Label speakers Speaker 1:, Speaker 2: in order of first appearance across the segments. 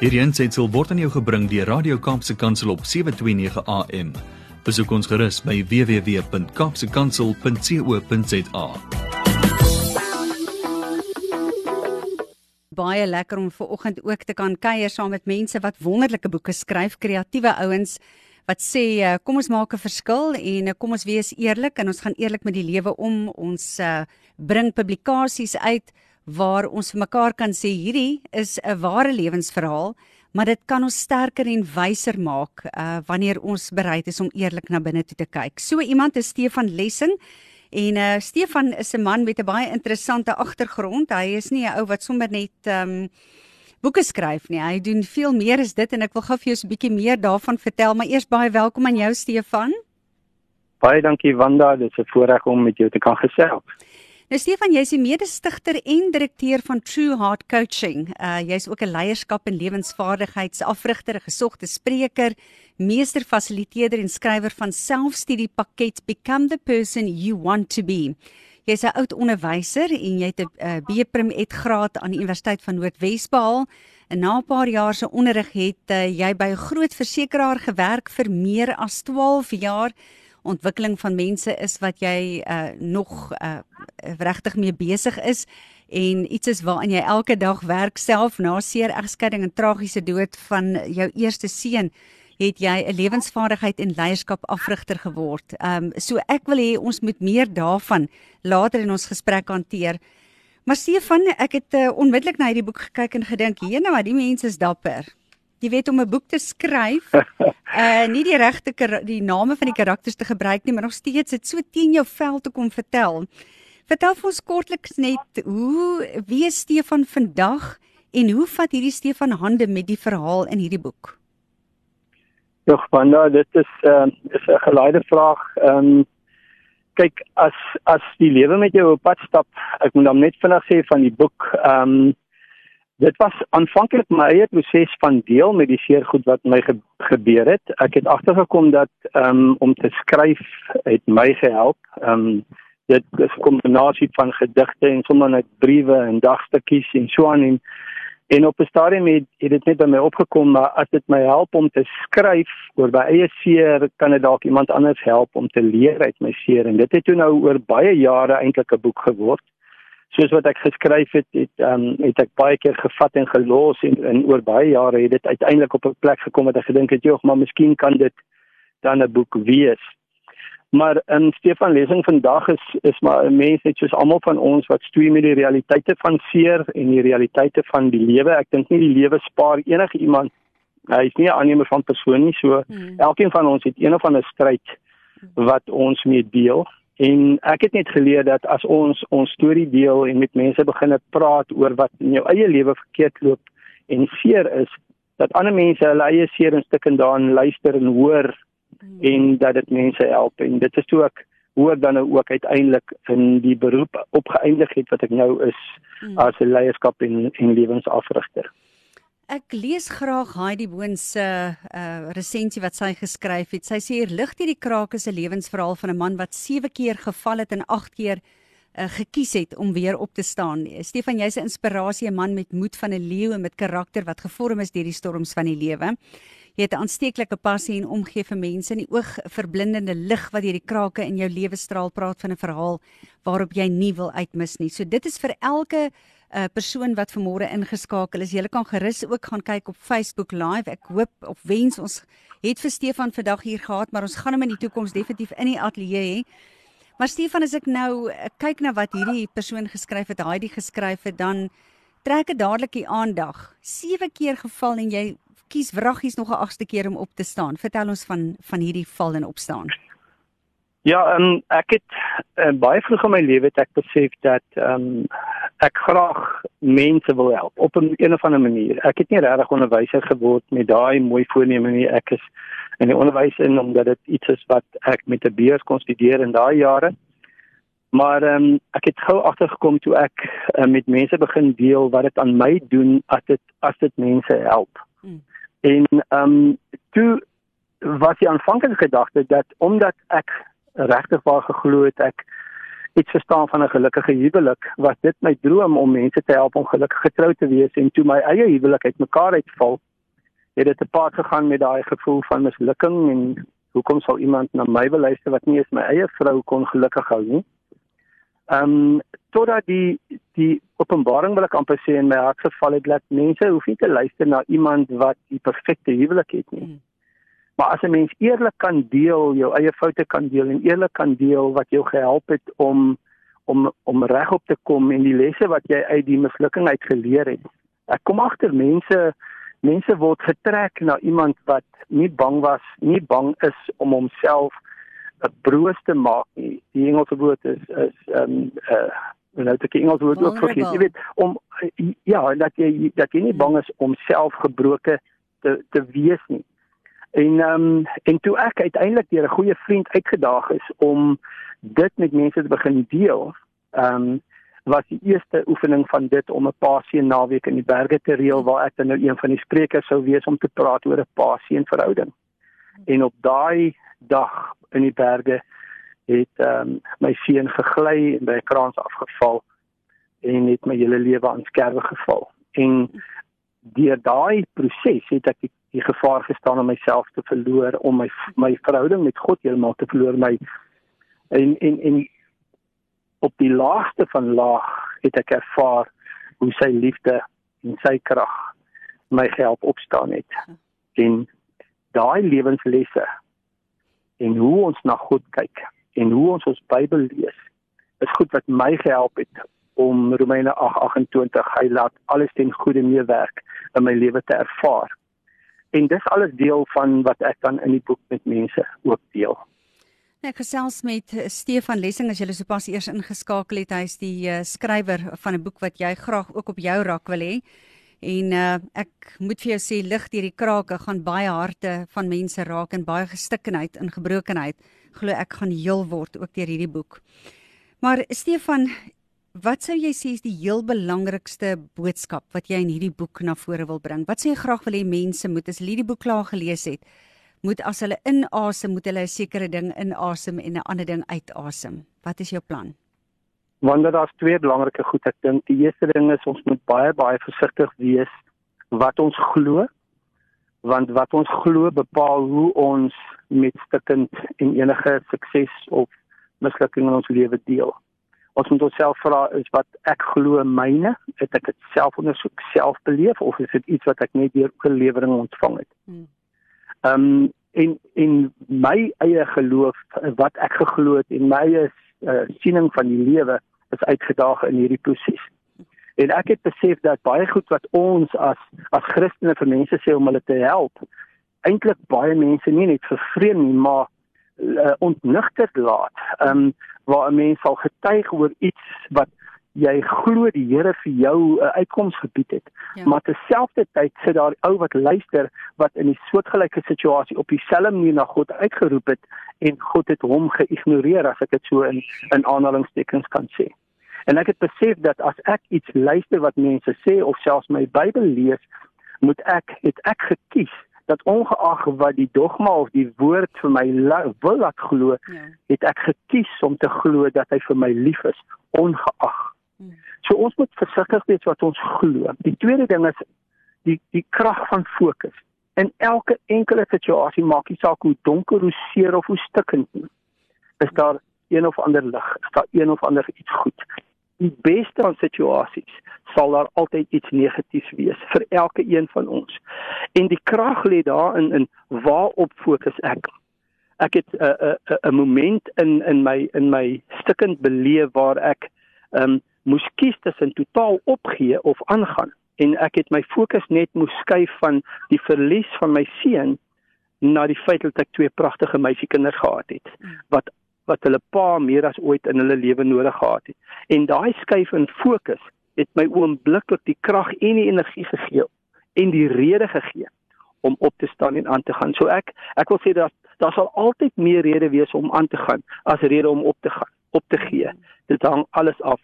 Speaker 1: Hierdie aanseit word aan jou gebring deur Radio Kaapse Kansel op 7:29 AM. Besoek ons gerus by www.kapsekansel.co.za.
Speaker 2: Baie lekker om ver oggend ook te kan kuier saam met mense wat wonderlike boeke skryf, kreatiewe ouens wat sê uh, kom ons maak 'n verskil en uh, kom ons wees eerlik en ons gaan eerlik met die lewe om. Ons uh, bring publikasies uit waar ons vir mekaar kan sê hierdie is 'n ware lewensverhaal, maar dit kan ons sterker en wyser maak uh, wanneer ons bereid is om eerlik na binne toe te kyk. So iemand is Stefan Lessing en uh, Stefan is 'n man met 'n baie interessante agtergrond. Hy is nie 'n ou wat sommer net um, boeke skryf nie. Hy doen veel meer as dit en ek wil gou vir jou 'n bietjie meer daarvan vertel, maar eers baie welkom aan jou Stefan.
Speaker 3: Baie dankie Wanda, dit is 'n voorreg om met jou te kan gesels.
Speaker 2: Nou Stefan, jy's die mede-stigter en direkteur van True Heart Coaching. Uh jy's ook 'n leierskap en lewensvaardigheidsafrigter, 'n gesogte spreker, meester fasiliteerder en skrywer van selfstudiepakket Become the Person You Want to Be. Jy's 'n oud onderwyser en jy het 'n uh, B.Prim et graad aan die Universiteit van Noordwes behaal. En na 'n paar jaar se onderrig het uh, jy by 'n groot versekeraar gewerk vir meer as 12 jaar ontwikkeling van mense is wat jy uh, nog uh, regtig mee besig is en iets is waaraan jy elke dag werk self na seer egskeiding en tragiese dood van jou eerste seun het jy 'n lewensvaardigheid en leierskap afrigter geword. Ehm um, so ek wil hê ons moet meer daarvan later in ons gesprek hanteer. Maar Stefan, ek het uh, onmiddellik na hierdie boek gekyk en gedink, "Hier nou, die mense is dapper." Jy weet om 'n boek te skryf, uh nie die regte die name van die karakters te gebruik nie, maar nog steeds dit so teen jou vel te kom vertel. Vertel vir ons kortliks net hoe wie is Stefan vandag en hoe vat hierdie Stefan hande met die verhaal in hierdie boek?
Speaker 3: Ja, Wanda, dit is uh is 'n geleide vraag. Ehm um, kyk as as die lewe met jou op pad stap, ek moet dan net vinnig sê van die boek, ehm um, Dit was aanvanklik my eie proses van deel met die seer goed wat my ge gebeur het. Ek het agtergekom dat um, om te skryf het my gehelp. Um dit is 'n kombinasie van gedigte en sommer net briewe en dagstukkies en so aan en en op 'n stadium het, het dit net by my opgekom maar as dit my help om te skryf oor my eie seer, kan dit dalk iemand anders help om te leer uit my seer en dit het toe nou oor baie jare eintlik 'n boek geword soos wat ek geskryf het, het ehm um, het ek baie keer gevat en gelos en, en oor baie jare het dit uiteindelik op 'n plek gekom wat ek gedink het, "Jog, maar miskien kan dit dan 'n boek wees." Maar in um, Stefan lesing vandag is is maar 'n mens net soos almal van ons wat stoei met die realiteite van seer en die realiteite van die lewe. Ek dink nie die lewe spaar enige iemand. Hy is nie 'n aannemer van persoon nie, so hmm. elkeen van ons het een of ander stryd wat ons mee deel En ek het net geleer dat as ons ons storie deel en met mense begin praat oor wat in jou eie lewe verkeerd loop en seer is, dat ander mense hulle eie seer in stukke daarin luister en hoor en dat dit mense help en dit is ook hoor dan nou ook uiteindelik in die beroep opgeëindig het wat ek nou is hmm. as 'n leierskap en en lewensafrigter.
Speaker 2: Ek lees graag Heidi Boon se uh resensie wat sy geskryf het. Sy sê hier lig hierdie krake se lewensverhaal van 'n man wat 7 keer geval het en 8 keer uh gekies het om weer op te staan. Stefan, jy's 'n inspirasie, 'n man met moed van 'n leeu en met karakter wat gevorm is deur die storms van die lewe. Jy het 'n aansteeklike passie en omgee vir mense en die oog verblindende lig wat deur die krake in jou lewe straal praat van 'n verhaal waarop jy nie wil uitmis nie. So dit is vir elke uh, persoon wat vanmôre ingeskakel is. Jy kan gerus ook gaan kyk op Facebook Live. Ek hoop of wens ons het vir Stefan vandag hier gehad, maar ons gaan hom in die toekoms definitief in die ateljee hê. Maar Stefan, as ek nou kyk na wat hierdie persoon geskryf het, Heidi geskryf het, dan trek dit dadelik die aandag. 7 keer geval en jy kies wraggies nog 'n agste keer om op te staan. Vertel ons van van hierdie val en opstaan.
Speaker 3: Ja, um, ek het uh, baie vroeg in my lewe het ek besef dat ehm um, ek graag mense wil help op 'n een of ander manier. Ek het nie regtig onderwyser geword met daai mooi voorneme nie. Ek is in die onderwys in omdat dit iets is wat ek met 'n beurs kon studeer in daai jare. Maar ehm um, ek het gou agtergekom toe ek uh, met mense begin deel wat dit aan my doen as dit as dit mense help. Hmm. En ehm um, toe was die aanvanklike gedagte dat omdat ek regtig waar geglo het ek iets verstaan van 'n gelukkige huwelik was dit my droom om mense te help om gelukkig getrou te wees en toe my eie huwelik uitmekaar uitval het dit te paart gegaan met daai gevoel van mislukking en hoekom sal iemand na my wil luister wat nie eens my eie vrou kon gelukkig hou nie. Ehm um, totdat die die openbaring wil ek amper sê in my hart geval het dat mense hoef nie te luister na iemand wat die perfekte huwelik het nie. Maar as 'n mens eerlik kan deel, jou eie foute kan deel en eerlik kan deel wat jou gehelp het om om om regop te kom en die lesse wat jy uit die mislukking uit geleer het. Ek kom agter mense mense word getrek na iemand wat nie bang was, nie bang is om homself 'n broos te maak nie. Die Engelse woord is is ehm um, uh nou dit die Engelse woord ook vergeet. Jy weet om ja, dat jy dat jy nie bang is om self gebroke te te wees nie. En ehm um, en toe ek uiteindelik deur 'n goeie vriend uitgedaag is om dit met mense te begin deel, ehm um, was die eerste oefening van dit om 'n paasie naweek in die berge te reël waar ek dan nou een van die sprekers sou wees om te praat oor 'n paasie en verhouding. En op daai dag in die berge het ehm um, my seun gegly en by 'n kraans afgeval en het my hele lewe aan skerwe geval. En deur daai proses het ek die, die gevaar gestaan om myself te verloor, om my my verhouding met God heeltemal te verloor, my en en en op die laagste van laag het ek ervaar hoe sy liefde en sy krag my help opstaan het. En daai lewenslesse en hoe ons na God kyk en hoe ons ons Bybel lees is goed wat my gehelp het om Romeine 8:28 hy laat alles ten goeie meewerk in my lewe te ervaar. En dis alles deel van wat ek dan in die boek met mense ook deel.
Speaker 2: Ek gesels met eh, Stefan Lessing as jy sopas eers ingeskakel het. Hy is die uh, skrywer van 'n boek wat jy graag ook op jou rak wil hê. En uh, ek moet vir jou sê lig deur die krake gaan baie harte van mense raak en baie gestikkenheid en gebrokenheid glo ek gaan heel word ook deur hierdie boek. Maar Stefan, wat sou jy sê is die heel belangrikste boodskap wat jy in hierdie boek na vore wil bring? Wat sê jy graag wil hê mense moet as hulle hierdie boek klaar gelees het? moet as hulle inasem, moet hulle 'n sekere ding inasem en 'n ander ding uitasem. Wat is jou plan?
Speaker 3: Want daar's twee belangrike goed ek dink. Die eerste ding is ons moet baie baie versigtig wees wat ons glo. Want wat ons glo bepaal hoe ons met stukkend en enige sukses of mislukking in ons lewe deel. Ons moet onsself vra is wat ek glo myne, het ek dit self ondersoek, self beleef of is dit iets wat ek net deur oorlewering ontvang het? Hmm. Ehm um, en en my eie geloof wat ek geglo het en my eie uh, siening van die lewe is uitgedaag in hierdie proses. En ek het besef dat baie goed wat ons as as Christene vir mense sê om hulle te help, eintlik baie mense nie net vervreem nie, maar uh, ontnigter laat. Ehm um, waar 'n mens sal getuig oor iets wat jy glo die Here vir jou 'n uh, uitkoms gebied het. Ja. Maar terselfdertyd sit daar ou wat luister wat in 'n soortgelyke situasie op dieselfde manier na God uitgeroep het en God het hom geïgnoreer as ek dit so in in aanhalingstekens kan sê. En ek het besef dat as ek iets luister wat mense sê of selfs my Bybel lees, moet ek het ek gekies dat ongeag wat die dogma of die woord vir my wil laat glo, ja. het ek gekies om te glo dat hy vir my lief is ongeag So ons moet versigtig wees wat ons glo. Die tweede ding is die die krag van fokus. In elke enkele situasie maak nie saak hoe donker, hoe seer of hoe stikkend nie. Is daar een of ander lig, is daar een of ander iets goed. Die beste van situasies sal daar altyd iets negatiefs wees vir elke een van ons. En die krag lê daarin in waarop fokus ek. Ek het 'n 'n 'n moment in in my in my stikkend beleef waar ek um, moes kies tussen totaal opgee of aangaan en ek het my fokus net moes skuif van die verlies van my seun na die feit dat ek twee pragtige meisiekinders gehad het wat wat hulle pa meer as ooit in hulle lewe nodig gehad het en daai skuif in fokus het my oombliklik die krag en die energie gegee en die rede gegee om op te staan en aan te gaan so ek ek wil sê dat daar sal altyd meer rede wees om aan te gaan as rede om op te gaan op te gee dit hang alles af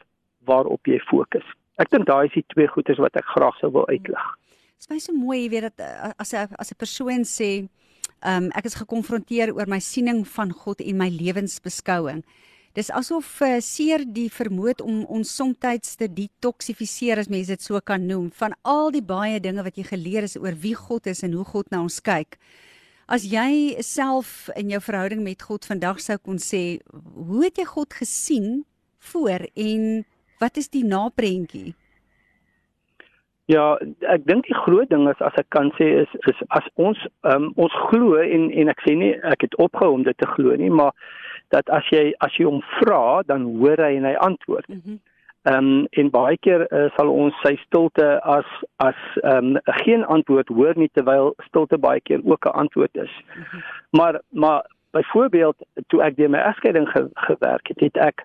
Speaker 3: waarop jy fokus. Ek dink daai is die twee goeders wat ek graag sou wil uitlig.
Speaker 2: Dit is baie so mooi, jy weet dat eh, as 'n as 'n persoon sê, um, ek is gekonfronteer oor my siening van God en my lewensbeskouing. Dis asof uh, seer die vermoed om ons soms te detoksifiseer as mense dit so kan noem van al die baie dinge wat jy geleer het oor wie God is en hoe God na ons kyk. As jy self in jou verhouding met God vandag sou kon sê, hoe het jy God gesien voor en wat is die naprentjie?
Speaker 3: Ja, ek dink die groot ding is as ek kan sê is is as ons um, ons glo en en ek sê nie ek het opgehou om dit te glo nie, maar dat as jy as jy hom vra, dan hoor hy en hy antwoord. Ehm mm um, en baie keer uh, sal ons sy stilte as as ehm um, geen antwoord hoor nie terwyl stilte baie keer ook 'n antwoord is. Mm -hmm. Maar maar byvoorbeeld toe ek deur my egskeiding ge, gewerk het, het ek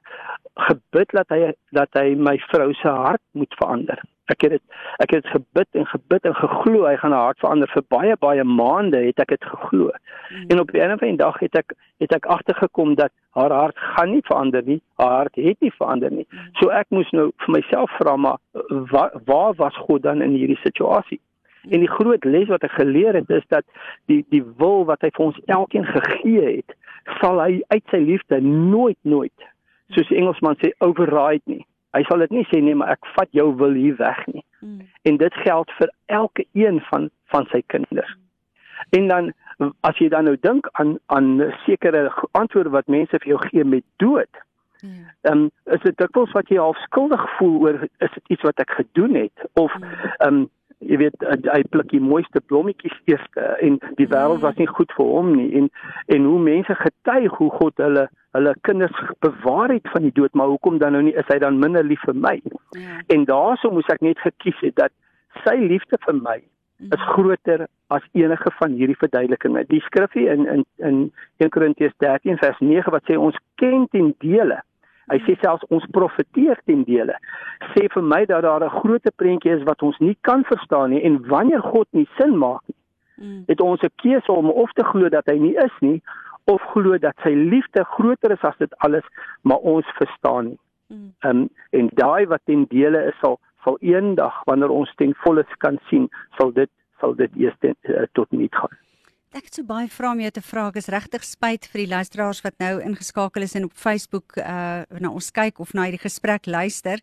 Speaker 3: gebid dat hy dat hy my vrou se hart moet verander. Ek het dit ek het gebid en gebid en geglo hy gaan haar hart verander vir baie baie maande het ek dit geglo. Mm. En op 'n einde van die dag het ek het ek agtergekom dat haar hart gaan nie verander nie. Haar hart het nie verander nie. Mm. So ek moes nou vir myself vra maar waar, waar was God dan in hierdie situasie? Mm. En die groot les wat ek geleer het is dat die die wil wat hy vir ons elkeen gegee het, sal hy uit sy liefde nooit nooit soos die Engelsman sê override nie. Hy sal dit nie sê nee, maar ek vat jou wil hier weg nie. Mm. En dit geld vir elke een van van sy kinders. Mm. En dan as jy dan nou dink aan aan sekere antwoorde wat mense vir jou gee met dood. Dan mm. um, is dit dikwels wat jy half skuldig voel oor is dit iets wat ek gedoen het of mm. um, jy weet hy pluk die mooiste blommetjies eers en die wêreld was nie goed vir hom nie en en hoe mense getuig hoe God hulle hulle kinders bewaar het van die dood maar hoekom dan nou nie is hy dan minder lief vir my ja. en daaroor moes ek net gekies het dat sy liefde vir my is mhm. groter as enige van hierdie verduidelikinge die skrifgie in in in 1 Korintiërs 13 vers 9 wat sê ons ken ten dele Hy sê selfs ons profeteer ten dele. Sê vir my dat daar 'n groot prentjie is wat ons nie kan verstaan nie en wanneer God nie sin maak nie, mm. het ons 'n keuse om of te glo dat hy nie is nie of glo dat sy liefde groter is as dit alles, maar ons verstaan nie. Mm. Um, en daai wat ten dele is sal sal eendag wanneer ons ten volle kan sien, sal dit sal dit eers ten, uh, tot niet gaan.
Speaker 2: Ek het so baie vrae om jou te vra. Ek is regtig spyt vir die luisteraars wat nou ingeskakel is en op Facebook uh na ons kyk of na hierdie gesprek luister.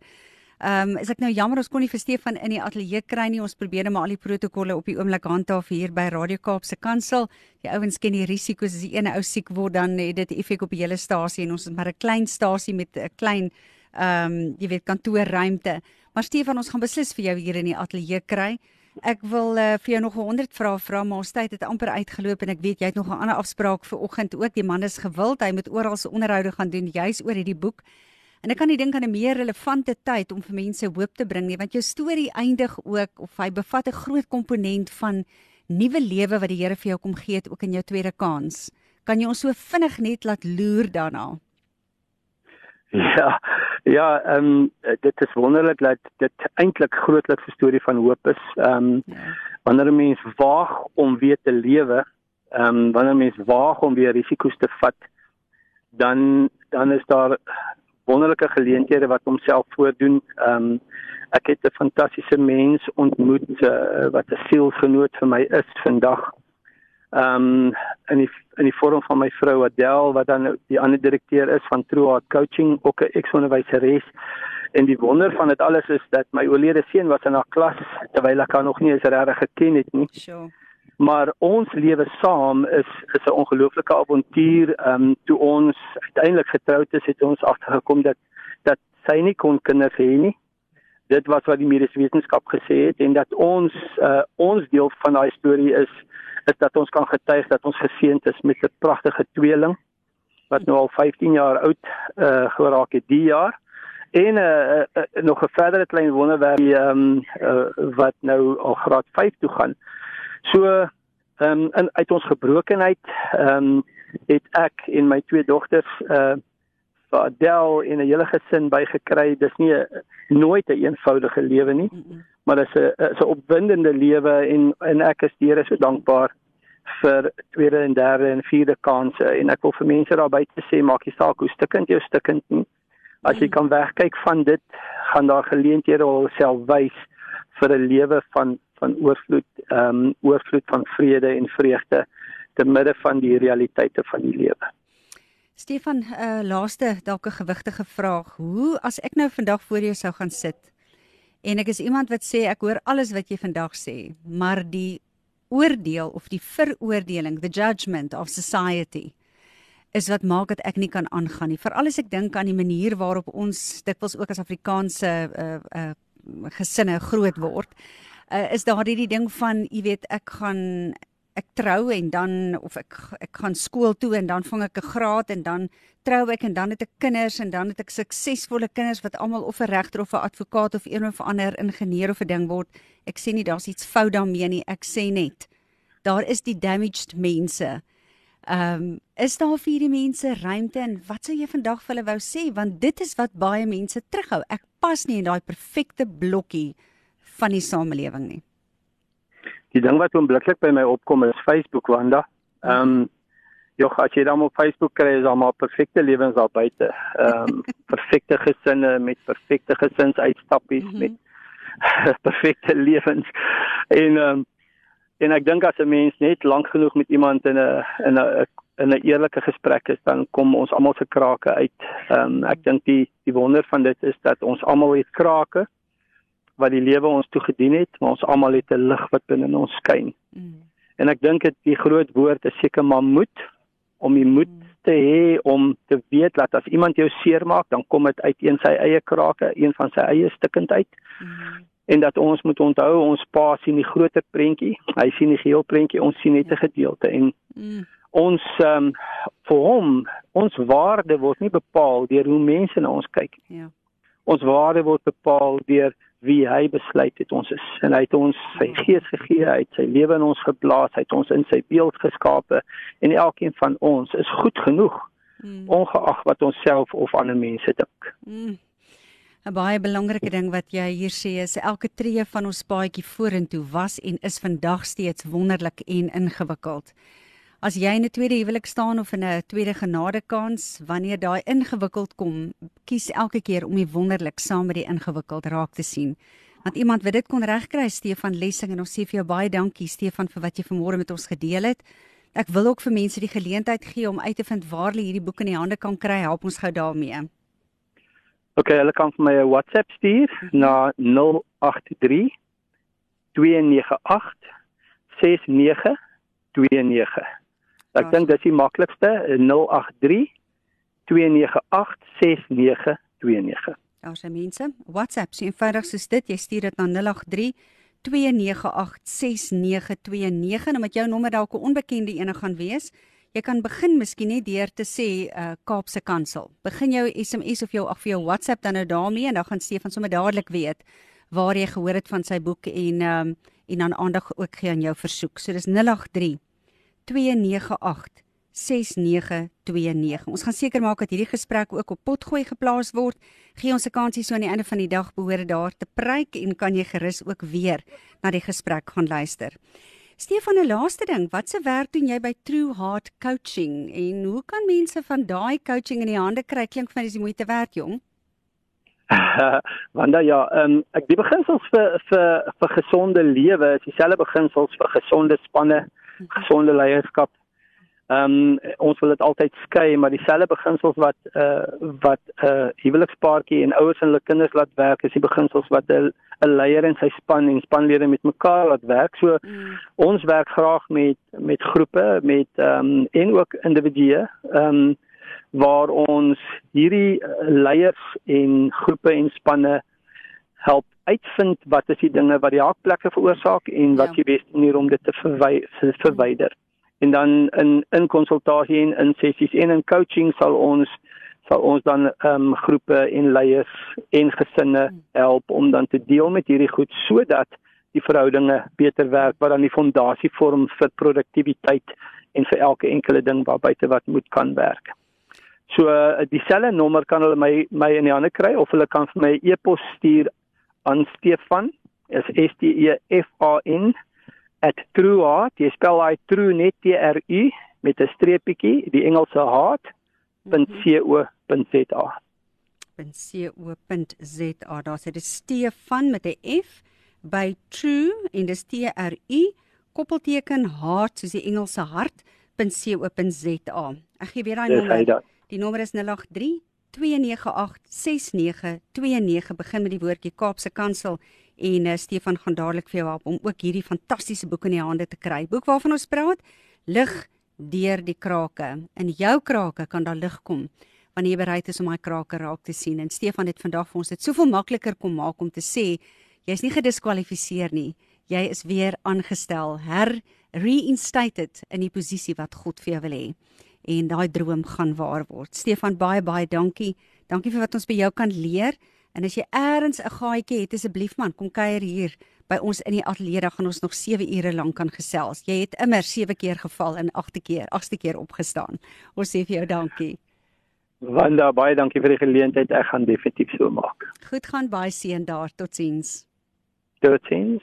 Speaker 2: Ehm um, is ek nou jammer ons kon nie vir Stefan in die ateljee kry nie. Ons probeer net maar al die protokolle op die oomblik handhaaf hier by Radio Kaap se kansel. Die ouens ken die risiko's as die ene ou siek word dan het dit effek op die hele stasie en ons is maar 'n klein stasie met 'n klein ehm um, jy weet kantoorruimte. Maar Stefan, ons gaan beslis vir jou hier in die ateljee kry. Ek wil uh, vir jou nog 100 vrae vra, maar ons tyd het amper uitgeloop en ek weet jy het nog 'n ander afspraak vir oggend ook. Die man is gewild, hy moet oral se onderhoude gaan doen juis oor hierdie boek. En ek kan nie dink aan 'n meer relevante tyd om vir mense hoop te bring nie, want jou storie eindig ook of hy bevat 'n groot komponent van nuwe lewe wat die Here vir jou kom gee het ook in jou tweede kans. Kan jy ons so vinnig net laat loer daarna?
Speaker 3: Ja, ja, ehm um, dit is wonderlik dat dit eintlik grootlikste storie van hoop is. Ehm um, ja. wanneer 'n mens waag om weer te lewe, ehm um, wanneer 'n mens waag om weer risiko's te vat, dan dan is daar wonderlike geleenthede wat homself voordoen. Ehm um, ek het 'n fantastiese mens ontmoet uh, wat 'n sielsgenoot vir my is vandag ehm um, in die in die vorm van my vrou Adel wat dan die ander direkteur is van True Heart Coaching ook 'n eksonderwyseres en die wonder van dit alles is dat my oorlede seun was in haar klas terwyl ek haar nog nie eens regtig geken het nie.
Speaker 2: Sure.
Speaker 3: Maar ons lewe saam is is 'n ongelooflike avontuur. Ehm um, toe ons uiteindelik getroud is, het ons agtergekom dat dat sy nie kon kinders hê nie. Dit was wat die mediese wetenskap gesê het en dat ons uh, ons deel van daai storie is is dat ons kan getuig dat ons geseënd is met 'n pragtige tweeling wat nou al 15 jaar oud uh geraak het die jaar en 'n uh, uh, uh, nog 'n verdere klein wonderwerk um, uh, wat nou al graad 5 toe gaan. So um, in uit ons gebrokenheid um, het ek en my twee dogters uh vir Adel en 'n hele gesin bygekry. Dis nie a, nooit 'n een eenvoudige lewe nie. Mm -mm maar dit is 'n is 'n opwindende lewe en en ek is Here so dankbaar vir tweede en derde en vierde kansse en ek wil vir mense daar buite sê maak nie saak hoe stukkend jou stukkend nie as jy mm. kan wegkyk van dit gaan daar geleenthede alself wys vir 'n lewe van van oorvloed ehm um, oorvloed van vrede en vreugde te midde van die realiteite van die lewe
Speaker 2: Stefan, uh laaste dalk 'n gewigtige vraag. Hoe as ek nou vandag voor jou sou gaan sit en ek is iemand wat sê ek hoor alles wat jy vandag sê, maar die oordeel of die veroordeling, the judgment of society is wat maak dat ek nie kan aangaan nie. Veral as ek dink aan die manier waarop ons dikwels ook as Afrikaanse uh uh gesinne groot word. Uh is daar hierdie ding van, jy weet, ek gaan ek trou en dan of ek ek gaan skool toe en dan vang ek 'n graad en dan trou ek en dan het ek kinders en dan het ek suksesvolle kinders wat almal of 'n regter of 'n advokaat of een of ander ingenieur of 'n ding word. Ek sê nie daar's iets fout daarmee nie. Ek sê net daar is die damaged mense. Ehm um, is daar vir hierdie mense ruimte en wat sou jy vandag vir hulle wou sê want dit is wat baie mense terughou. Ek pas nie in daai perfekte blokkie van die samelewing nie.
Speaker 3: Die ding wat onmiddellik by my opkom is Facebook Wanda. Ehm um, jog as jy dan op Facebook kry is almal perfekte lewens daar buite. Ehm um, perfekte gesinne met perfekte gesinsuitstappies mm -hmm. met perfekte lewens. En ehm um, en ek dink as 'n mens net lank genoeg met iemand in 'n in 'n in 'n eerlike gesprek is dan kom ons almal se krake uit. Ehm um, ek dink die die wonder van dit is dat ons almal het krake wat die lewe ons toegedien het, maar ons almal het 'n lig wat binne ons skyn. Mm. En ek dink dit die groot woord is seker maar moed om die moed mm. te hê om te weet dat as iemand jou seermaak, dan kom dit uit een sy eie krake, een van sy eie stukkendheid. Mm en dat ons moet onthou ons pa sien die groter prentjie hy sien die geheel prentjie ons sien net 'n gedeelte en mm. ons um, vir hom ons waarde word nie bepaal deur hoe mense na ons kyk ja ons waarde word bepaal deur wie hy besluit het ons is en hy het ons sy ja. gees gegee hy het sy lewe in ons geplaas hy het ons in sy beeld geskape en elkeen van ons is goed genoeg mm. ongeag wat ons self of ander mense dink mm.
Speaker 2: 'n baie belangrike ding wat jy hier sê is elke tree van ons paadjie vorentoe was en is vandag steeds wonderlik en ingewikkeld. As jy in 'n tweede huwelik staan of in 'n tweede genadekans, wanneer daai ingewikkeld kom, kies elke keer om die wonderlik saam met die ingewikkeld raak te sien. Want iemand wat dit kon regkry, Stefan Lessing en ons sê vir jou baie dankie Stefan vir wat jy vanmôre met ons gedeel het. Ek wil ook vir mense die geleentheid gee om uit te vind waar hulle hierdie boek in die hande kan kry. Help ons gou daarmee.
Speaker 3: OK, hulle kan vir my 'n WhatsApp stuur na 083 298 6929. Ek dink dis die maklikste, 083 298 6929.
Speaker 2: Daar's se mense, WhatsApp, so eenvoudig soos dit, jy stuur dit na 083 2986929 en met jou nommer dalk 'n onbekende ene gaan wees. Jy kan begin miskien net deur te sê uh Kaapse Kansel. Begin jou SMS of jou ag vir jou WhatsApp dan nou daarmee en dan gaan Stefan sommer dadelik weet waar jy gehoor het van sy boek en um en dan aandag ook gee aan jou versoek. So dis 083 298 6929. Ons gaan seker maak dat hierdie gesprek ook op potgooi geplaas word. Gee ons 'n kansie so aan die einde van die dag behoort daar te pryk en kan jy gerus ook weer na die gesprek gaan luister. Stefan, 'n laaste ding, watse werk doen jy by True Heart Coaching en hoe kan mense van daai coaching in die hande kry? Klink vir my dis die moeite werd, jong.
Speaker 3: Wanda ja, um, ek die beginsels vir vir vir gesonde lewe is dieselfde beginsels vir gesonde spanne. Gesonde leierskap, Ehm um, ons wil dit altyd skei, maar dieselfde beginsels wat uh wat 'n uh, huwelikspaartjie en ouers en hulle kinders laat werk, is die beginsels wat 'n 'n leier en sy span en spanlede met mekaar laat werk. So mm. ons werk graag met met groepe, met ehm um, en ook individue, ehm um, waar ons hierdie uh, leiers en groepe en spanne help uitvind wat is die dinge wat die haakplekke veroorsaak en wat ja. die beste manier om dit te verwy verwyder. Mm en dan in in konsultasie en in sessies en in coaching sal ons sal ons dan ehm um, groepe en leiers en gesinne help om dan te deel met hierdie goed sodat die verhoudinge beter werk wat dan die fondasie vorm vir produktiwiteit en vir elke enkele ding waar buite wat moet kan werk. So uh, dieselfde nommer kan hulle my my in die hande kry of hulle kan vir my e-pos stuur aan Stefan is S T E F A N at trueheart, jy spel hy true net T R U met 'n streepietjie, die Engelse heart.co.za.
Speaker 2: .co.za. Daar sê dit Stefan met 'n F by true en dis T R U koppelteken heart soos die Engelse hart.co.za. Ek gee weer daai nommer. Die nommer is 083 2986929 begin met die woordjie Kaapse Kansel en uh, Stefan gaan dadelik vir jou help om ook hierdie fantastiese boek in die hande te kry. Boek waarvan ons praat, lig deur die krake. In jou krake kan daar lig kom wanneer jy bereid is om daai krake raak te sien. En Stefan het vandag vir ons dit soveel makliker kom maak om te sê jy's nie gediskwalifiseer nie. Jy is weer aangestel, her reinstated in die posisie wat God vir jou wil hê. En daai droom gaan waar word. Stefan, baie baie dankie. Dankie vir wat ons by jou kan leer. En as jy eers 'n gaatjie het, asseblief man, kom kuier hier by ons in die ateljee. Dan gaan ons nog 7 ure lank kan gesels. Jy het immer 7 keer geval en 8de keer, 8ste keer opgestaan. Ons sê vir jou dankie.
Speaker 3: Wanda, baie dankie vir die geleentheid. Ek gaan definitief so maak.
Speaker 2: Goed gaan baie seën daar. Totsiens.
Speaker 3: Totsiens.